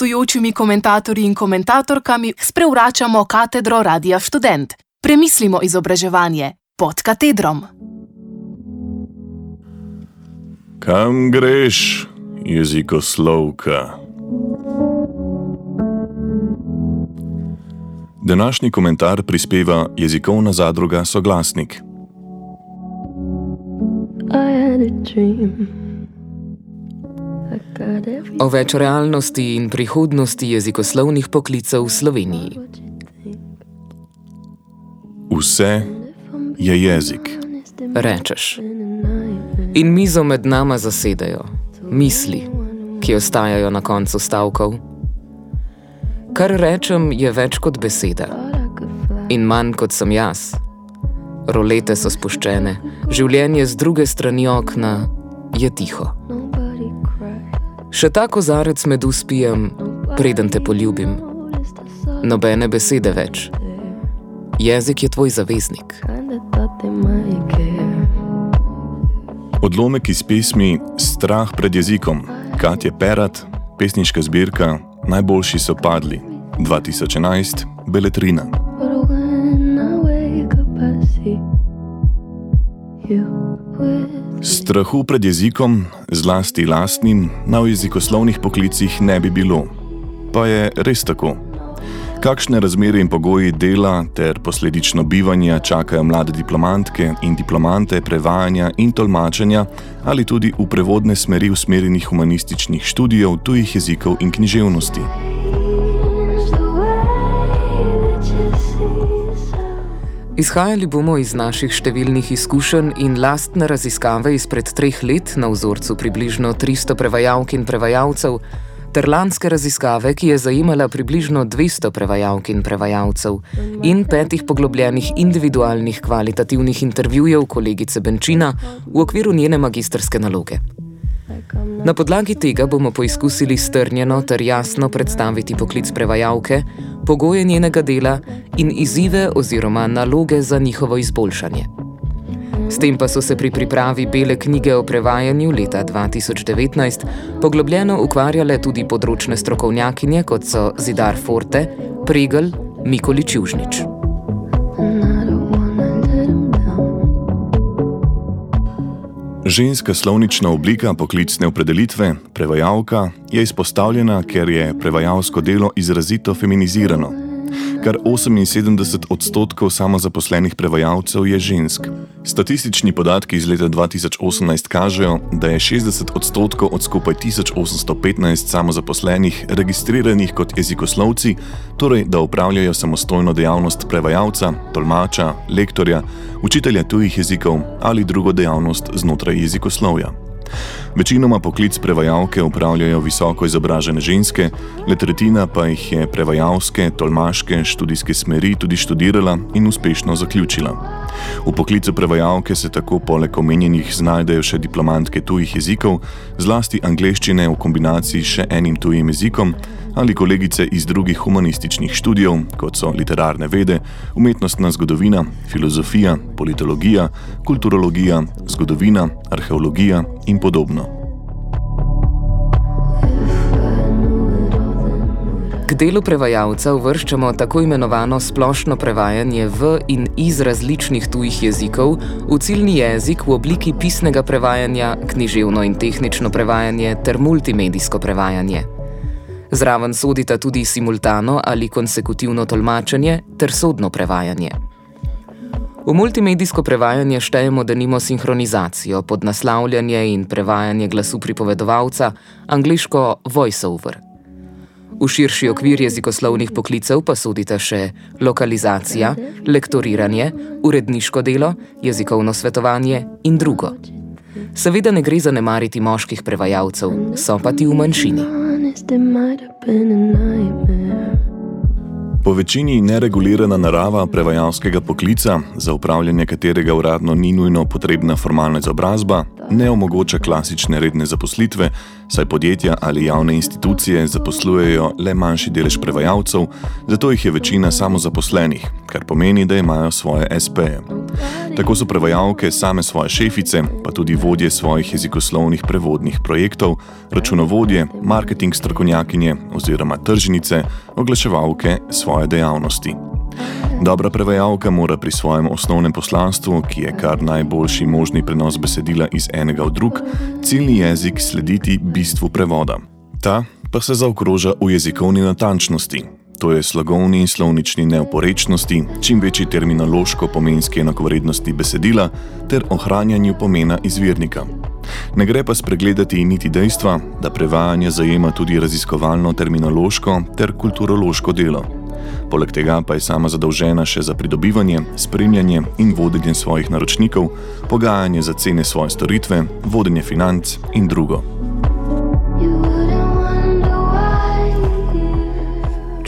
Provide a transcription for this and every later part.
gostujočimi komentatorji in komentatorkami sprevračamo katedro Radia Student. Premislimo izobraževanje pod katedrom. Kam greš, jezikoslovka? Današnji komentar prispeva jezikovna zadruga Soglasnik. O več realnosti in prihodnosti jezikoslovnih poklicev v Sloveniji. Vse je jezik. Rečeš. In mizo med nama zasedajo misli, ki ostajajo na koncu stavkov. Kar rečem, je več kot beseda in manj kot sem jaz. Rolete so spuščene, življenje z druge strani okna je tiho. Še tako zarec med uspijem, preden te poljubim. Nobene besede več. Jezik je tvoj zaveznik. Odlomek iz pesmi Strah pred jezikom, Katja Perat, pesniška zbirka Najboljši so padli, 2011, Beletrina. Strahu pred jezikom, zlasti lastnim, na jezikoslovnih poklicih ne bi bilo. Pa je res tako. Kakšne razmere in pogoji dela ter posledično bivanja čakajo mlade diplomantke in diplomante prevajanja in tolmačenja ali tudi v prevodne smeri usmerjenih humanističnih študijev tujih jezikov in književnosti? Izhajali bomo iz naših številnih izkušenj in lastne raziskave izpred treh let na vzorcu približno 300 prevajalk in prevajalcev, ter lanske raziskave, ki je zajemala približno 200 prevajalk in prevajalcev, in petih poglobljenih individualnih kvalitativnih intervjujev kolegice Benčina v okviru njene magistrske naloge. Na podlagi tega bomo poizkusili strnjeno ter jasno predstaviti poklic prevajalke, pogoje njenega dela in izzive oziroma naloge za njihovo izboljšanje. S tem pa so se pri pripravi Bele knjige o prevajanju leta 2019 poglobljeno ukvarjale tudi področne strokovnjakinje, kot so Zidar Forte, Pregel, Mikolič Južnič. Ženska slovnična oblika poklicne opredelitve, prevajalka, je izpostavljena, ker je prevajalsko delo izrazito feminizirano. Kar 78 odstotkov samozaposlenih prevajalcev je žensk. Statistični podatki iz leta 2018 kažejo, da je 60 odstotkov od skupaj 1815 samozaposlenih registriranih kot jezikoslovci, torej da upravljajo samostojno dejavnost prevajalca, tolmača, lektorja, učitelja tujih jezikov ali drugo dejavnost znotraj jezikoslovja. Večinoma poklic prevajalke upravljajo visoko izobražene ženske, le tretjina pa jih je prevajalske, tolmaške, študijske smeri tudi študirala in uspešno zaključila. V poklicu prevajalke se tako poleg omenjenih znajdejo še diplomantke tujih jezikov, zlasti angleščine v kombinaciji s še enim tujim jezikom, ali kolegice iz drugih humanističnih študijev, kot so literarne vede, umetnostna zgodovina, filozofija, politologija, kulturologija, zgodovina, arheologija in podobno. K delu prevajalca uvrščamo tako imenovano splošno prevajanje v in iz različnih tujih jezikov v ciljni jezik v obliki pisnega prevajanja, književno in tehnično prevajanje ter multimedijsko prevajanje. Zraven sodita tudi simultano ali konsekutivno tolmačenje ter sodno prevajanje. V multimedijsko prevajanje štejemo denimo sinhronizacijo, podnaslavljanje in prevajanje glasu pripovedovalca, angliško voiceover. V širši okvir jezikoslovnih poklicev pa sodita še lokalizacija, lektoriranje, uredniško delo, jezikovno svetovanje in drugo. Seveda ne gre zanemariti moških prevajalcev, so pa ti v manjšini. Po večini neregulirana narava prevajalskega poklica, za upravljanje katerega uradno ni nujno potrebna formalna izobrazba, ne omogoča klasične redne zaposlitve, saj podjetja ali javne institucije zaposlujejo le manjši delež prevajalcev, zato jih je večina samozaposlenih, kar pomeni, da imajo svoje SP-je. Tako so prevajalke same svoje šefice, pa tudi vodje svojih jezikoslovnih prevodnih projektov, računovodje, marketing strokovnjakinje oziroma tržnice, oglaševalke svoje dejavnosti. Dobra prevajalka mora pri svojem osnovnem poslanstvu, ki je kar najboljši možni prenos besedila iz enega v drug, ciljni jezik slediti bistvu prevoda. Ta pa se zaokroža v jezikovni natančnosti, to je slogovni in slovnični neoporečnosti, čim večji terminološko-pomenski enakovrednosti besedila ter ohranjanju pomena izvirnika. Ne gre pa spregledati niti dejstva, da prevajanje zajema tudi raziskovalno terminološko ter kulturološko delo. Poleg tega pa je sama zadolžena še za pridobivanje, spremljanje in vodenje svojih naročnikov, pogajanje za cene svoje storitve, vodenje financ in drugo.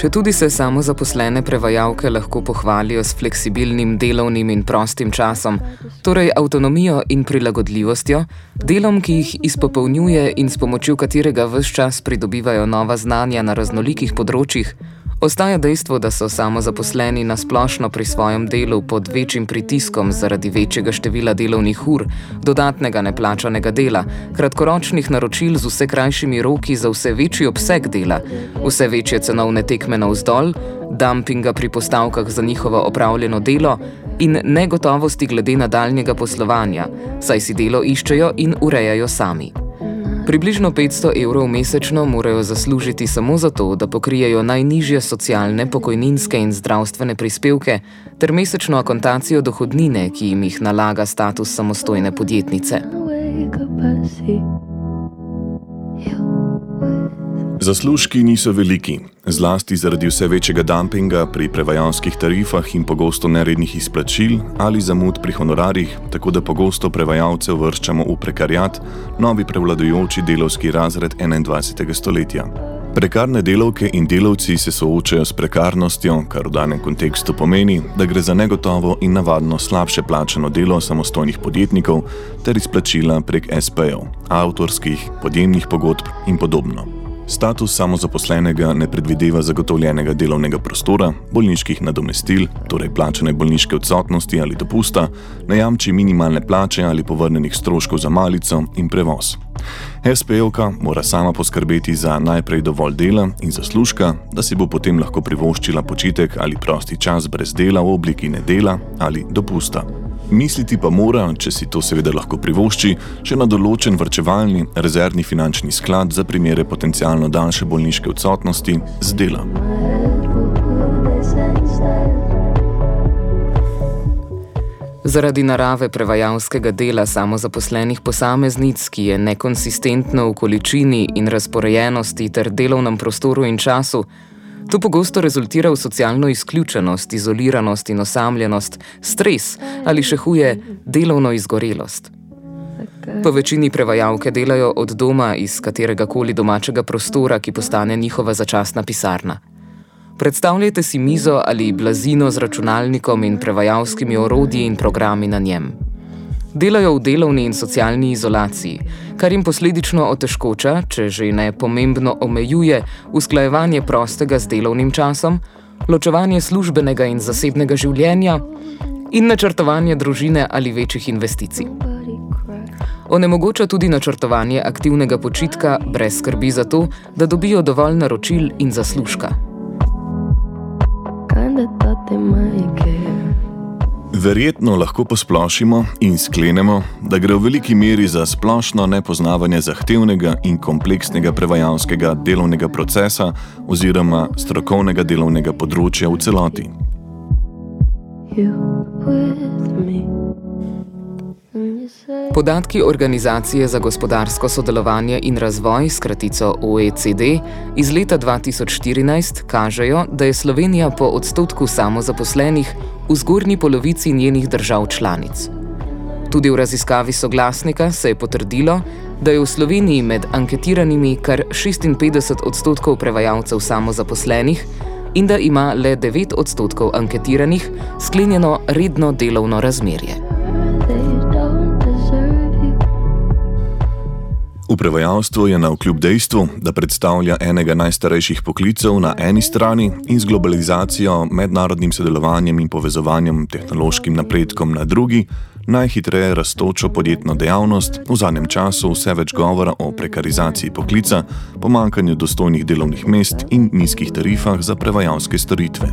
Če tudi se samo zaposlene prevajalke lahko pohvalijo s fleksibilnim delovnim in prostim časom, torej avtonomijo in prilagodljivostjo, delom, ki jih izpopolnjuje in s pomočjo katerega vse čas pridobivajo nova znanja na raznolikih področjih, Ostaja dejstvo, da so samozaposleni na splošno pri svojem delu pod večjim pritiskom zaradi večjega števila delovnih ur, dodatnega neplačanega dela, kratkoročnih naročil z vse krajšimi roki za vse večji obseg dela, vse večje cenovne tekme na vzdolj, dumpinga pri postavkah za njihovo opravljeno delo in negotovosti glede nadaljnjega poslovanja, saj si delo iščejo in urejajo sami. Približno 500 evrov mesečno morajo zaslužiti samo zato, da pokrijejo najnižje socialne, pokojninske in zdravstvene prispevke ter mesečno akontacijo dohodnine, ki jim jih nalaga status samostojne podjetnice. Zaslužki niso veliki, zlasti zaradi vse večjega dumpinga pri prevajalskih tarifah in pogosto nerednih izplačil ali zamud pri honorarjih, tako da pogosto prevajalce vrščamo v prekarjat, novi prevladujoči delovski razred 21. stoletja. Prekarne delavke in delavci se soočajo s prekarnostjo, kar v danem kontekstu pomeni, da gre za negotovo in navadno slabše plačeno delo samostojnih podjetnikov ter izplačila prek SP-jev, avtorskih, podjemnih pogodb in podobno. Status samozaposlenega ne predvideva zagotovljenega delovnega prostora, bolniških nadomestil, torej plačene bolniške odsotnosti ali dopusta, najamči minimalne plače ali povrnenih stroškov za malico in prevoz. SPO-ka mora sama poskrbeti za najprej dovolj dela in zaslužka, da si bo potem lahko privoščila počitek ali prosti čas brez dela v obliki nedela ali dopusta. Misliti pa mora, če si to seveda lahko privošči, še na določen vrčevalni rezervni finančni sklad za primere potencialno daljše bolniške odsotnosti z dela. Zaradi narave prevajalskega dela samozaposlenih posameznic, ki je nekonsistentno v količini in razporejenosti ter delovnem prostoru in času, To pogosto rezultira v socialno izključenost, izoliranost in osamljenost, stres ali še huje, delovno izgorelost. Po večini prevajalke delajo od doma iz katerega koli domačega prostora, ki postane njihova začasna pisarna. Predstavljajte si mizo ali blazino z računalnikom in prevajalskimi orodji in programi na njem. Delajo v delovni in socialni izolaciji, kar jim posledično otežkoča, če že ne pomembno omejuje, usklajevanje prostega z delovnim časom, ločevanje službenega in zasebnega življenja in načrtovanje družine ali večjih investicij. Onemogoča tudi načrtovanje aktivnega počitka brez skrbi za to, da dobijo dovolj naročil in zaslužka. Kinda thought they might care. Verjetno lahko posplošimo in sklenemo, da gre v veliki meri za splošno nepoznavanje zahtevnega in kompleksnega prevajalskega delovnega procesa oziroma strokovnega delovnega področja v celoti. You with. Podatki Organizacije za gospodarsko sodelovanje in razvoj, skratico OECD, iz leta 2014 kažejo, da je Slovenija po odstotku samozaposlenih v zgornji polovici njenih držav članic. Tudi v raziskavi soglasnika se je potrdilo, da je v Sloveniji med anketiranimi kar 56 odstotkov prevajalcev samozaposlenih in da ima le 9 odstotkov anketiranih sklenjeno redno delovno razmerje. V prevajalstvu je na vkljub dejstvu, da predstavlja enega najstarejših poklicev na eni strani in z globalizacijo, mednarodnim sodelovanjem in povezovanjem tehnološkim napredkom na drugi, najhitreje raztočo podjetno dejavnost, v zadnjem času vse več govora o prekarizaciji poklica, pomankanju dostojnih delovnih mest in nizkih tarifah za prevajalske storitve.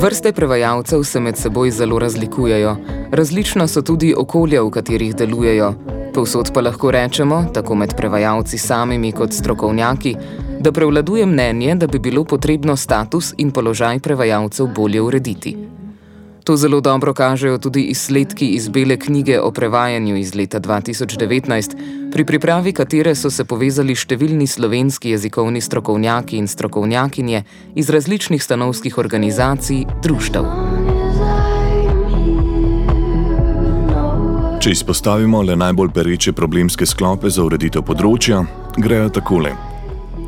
Vrste prevajalcev se med seboj zelo razlikujejo, različna so tudi okolja, v katerih delujejo. Povsod pa lahko rečemo, tako med prevajalci samimi kot strokovnjaki, da prevladuje mnenje, da bi bilo potrebno status in položaj prevajalcev bolje urediti. To zelo dobro kažejo tudi izsledki iz Bele knjige o prevajanju iz leta 2019, pri pripravi katere so se povezali številni slovenski jezikovni strokovnjaki in strokovnjakinje iz različnih stanovskih organizacij, društev. Če izpostavimo le najbolj pereče problemske sklope za ureditev področja, grejo takole.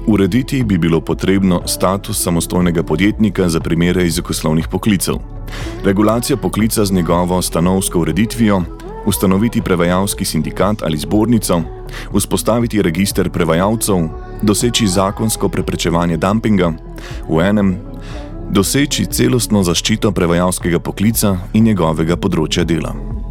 Urediti bi bilo potrebno status samostojnega podjetnika za primere jezikoslovnih poklicev, regulacija poklica z njegovo stanovsko ureditvijo, ustanoviti prevajalski sindikat ali zbornico, vzpostaviti register prevajalcev, doseči zakonsko preprečevanje dumpinga, v enem, doseči celostno zaščito prevajalskega poklica in njegovega področja dela.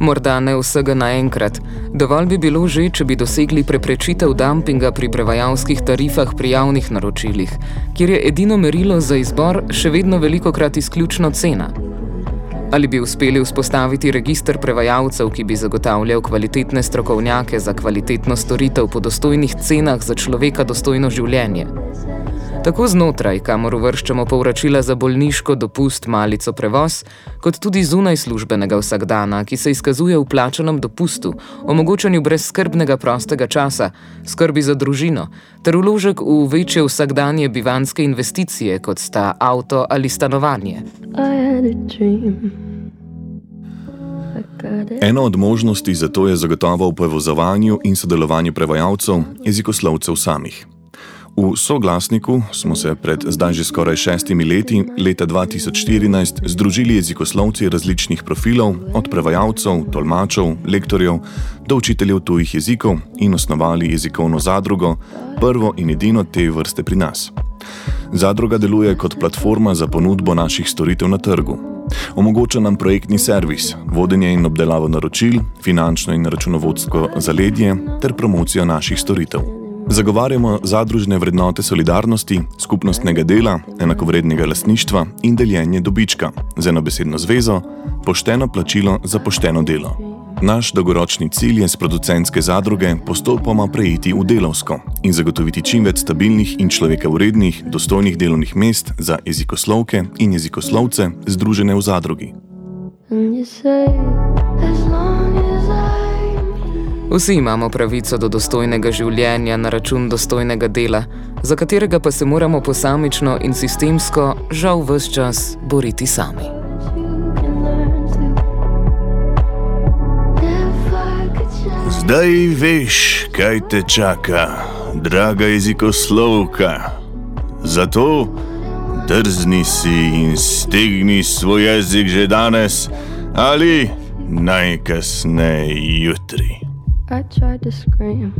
Morda ne vsega naenkrat. Dovolj bi bilo že, če bi dosegli preprečitev dumpinga pri prevajalskih tarifah pri javnih naročilih, kjer je edino merilo za izbor še vedno veliko krat izključno cena. Ali bi uspeli vzpostaviti registr prevajalcev, ki bi zagotavljal kvalitetne strokovnjake za kvalitetno storitev po dostojnih cenah za človeka dostojno življenje? Tako znotraj, kamor uvrščamo povračila za bolniško dopust, malico prevoz, kot tudi zunaj službenega vsakdana, ki se izkazuje v plačanem dopustu, omogočanju brezskrbnega prostega časa, skrbi za družino, ter uložek v večje vsakdanje bivanske investicije, kot sta avto ali stanovanje. Ena od možnosti za to je zagotovo v povezovanju in sodelovanju prevajalcev, jezikoslovcev samih. V soglasniku smo se pred zdaj že skoraj šestimi leti, leta 2014, združili jezikoslovci različnih profilov, od prevajalcev, tolmačev, lektorjev do učiteljev tujih jezikov in osnovali jezikovno zadrugo, prvo in edino te vrste pri nas. Zadruga deluje kot platforma za ponudbo naših storitev na trgu. Omogoča nam projektni servis, vodenje in obdelavo naročil, finančno in računovodsko zaledje ter promocijo naših storitev. Zagovarjamo zadružne vrednote solidarnosti, skupnostnega dela, enakovrednega lasništva in deljenje dobička, z eno besedno zvezo, pošteno plačilo za pošteno delo. Naš dolgoročni cilj je s producentske zadruge postopoma preiti v delovsko in zagotoviti čim več stabilnih in človeka vrednih, dostojnih delovnih mest za jezikoslovke in jezikoslovce združene v zadrugi. And you say, as long as I Vsi imamo pravico do dostojnega življenja na račun dostojnega dela, za katerega pa se moramo posamično in sistemsko, žal, vse čas boriti sami. Zdaj veš, kaj te čaka, draga jezikoslovka. Zato drzni si in stegni svoj jezik že danes ali najkasneje jutri. I tried to scream,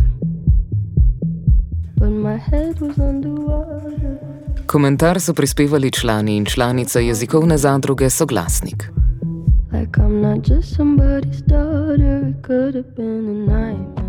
but my head was underwater. Komentar so prispevali člani in članice jezikovne zadruge Soglasnik. Like I'm not just somebody's daughter, it could have been a nightmare.